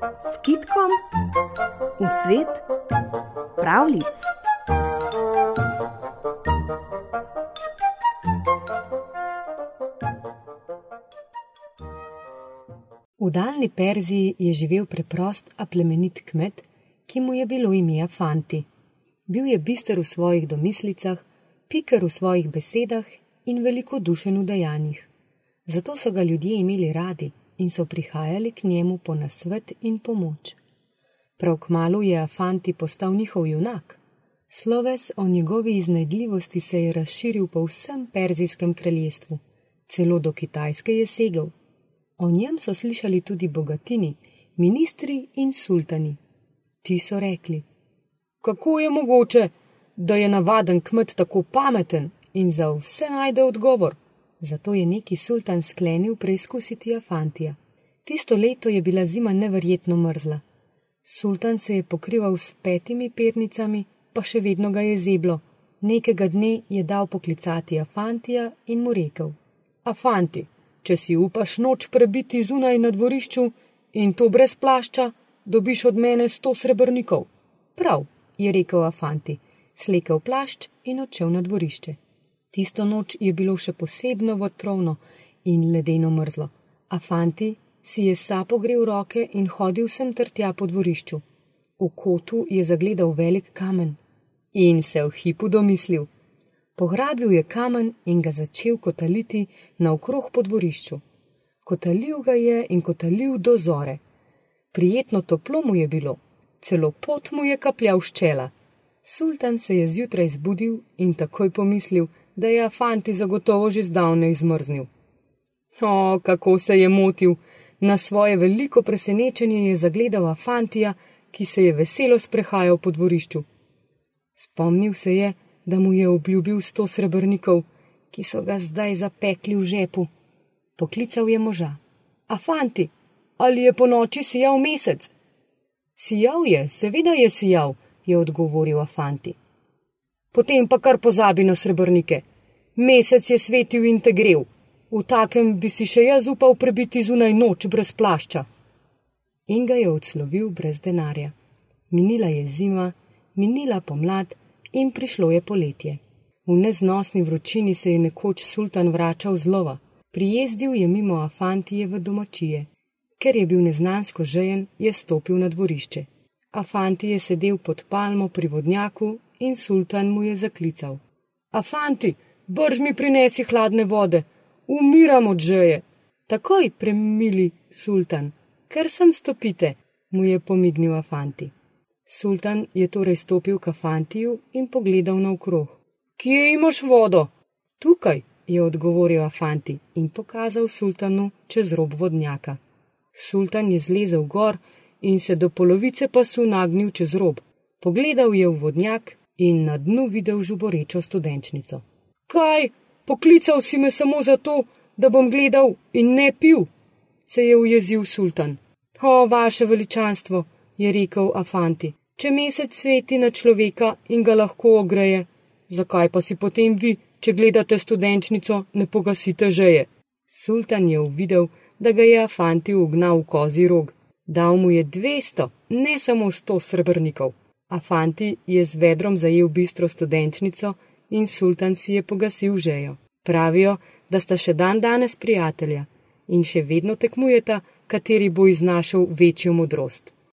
s kitkom v svet pravlic. V daljni Perziji je živel preprost, a plemenit kmet, ki mu je bilo ime Fanti. Bil je bister v svojih domislicah, piker v svojih besedah in velikodušen v dejanjih. Zato so ga ljudje imeli radi in so prihajali k njemu po nasvet in pomoč. Prav kmalo je Afanti postal njihov junak. Sloves o njegovi iznajdljivosti se je razširil po vsem perzijskem kraljestvu, celo do Kitajske je segel. O njem so slišali tudi bogatini, ministri in sultani. Ti so rekli: Kako je mogoče, da je navaden kmet tako pameten in za vse najde odgovor? Zato je neki sultan sklenil preizkusiti Afantija. Tisto leto je bila zima neverjetno mrzla. Sultan se je pokrival s petimi pernicami, pa še vedno ga je zeblo. Nekega dne je dal poklicati Afantija in mu rekel: Afanti, če si upaš noč prebiti zunaj na dvorišču in to brez plašča, dobiš od mene sto srebrnikov. Prav, je rekel Afanti, slekel plašč in odšel na dvorišče. Tisto noč je bilo še posebno vetrovno in ledeno mrzlo, a fanti si je sapo grel roke in hodil sem ter tja po dvorišču. V kotu je zagledal velik kamen in se v hipu domislil. Pograbil je kamen in ga začel kotaliti naokrog po dvorišču. Kotalil ga je in kotalil do zore. Prijetno toplo mu je bilo, celo pot mu je kapljal ščela. Sultan se je zjutraj zbudil in takoj pomislil, da je fanti zagotovo že zdavne izmrznil. O, kako se je motil! Na svoje veliko presenečenje je zagledal Afantija, ki se je veselo sprehajal po dvorišču. Spomnil se je, da mu je obljubil sto srebrnikov, ki so ga zdaj zapekli v žepu. Poklical je moža. Afanti, ali je po noči sijal mesec? Sijal je, seveda je sijal, je odgovoril Afanti. Potem pa kar pozabi na srebrnike. Mesec je svetil in te grev. V takem bi si še jaz upal prebiti zunaj noč brez plašča. In ga je odslovil brez denarja. Minila je zima, minila pomlad in prišlo je poletje. V neznosni vročini se je nekoč sultan vračal z lova. Prijezdil je mimo Afantije v domačije. Ker je bil neznansko žejen, je stopil na dvorišče. Afanti je sedel pod palmo pri vodnjaku in sultan mu je zaklical: Afanti, brž mi prinesi hladne vode, umiram od žeje. Takoj, premili sultan, ker sem stopite, mu je pomignil Afanti. Sultan je torej stopil k Afantiju in pogledal naokrog. Kje imaš vodo? Tukaj, je odgovoril Afanti in pokazal sultanu čez rob vodnjaka. Sultan je zlezel gor in se do polovice pasu nagnil čez rob. Pogledal je v vodnjak in na dnu videl žuborečo studenčnico. Kaj, poklical si me samo zato, da bom gledal in ne pil? se je ujezil sultan. O, vaše veličanstvo, je rekel Afanti, če mesec sveti na človeka in ga lahko ogreje, zakaj pa si potem vi, če gledate studenčnico, ne pogasite žeje? Sultan je uvidel, da ga je Afanti ugnal v kozi rog. Dal mu je dvesto, ne samo sto srebrnikov a fanti je z vedrom zajel bistro studenčnico in sultan si je pogasil žejo. Pravijo, da sta še dan danes prijatelja in še vedno tekmujeta, kateri bo iznašel večjo modrost.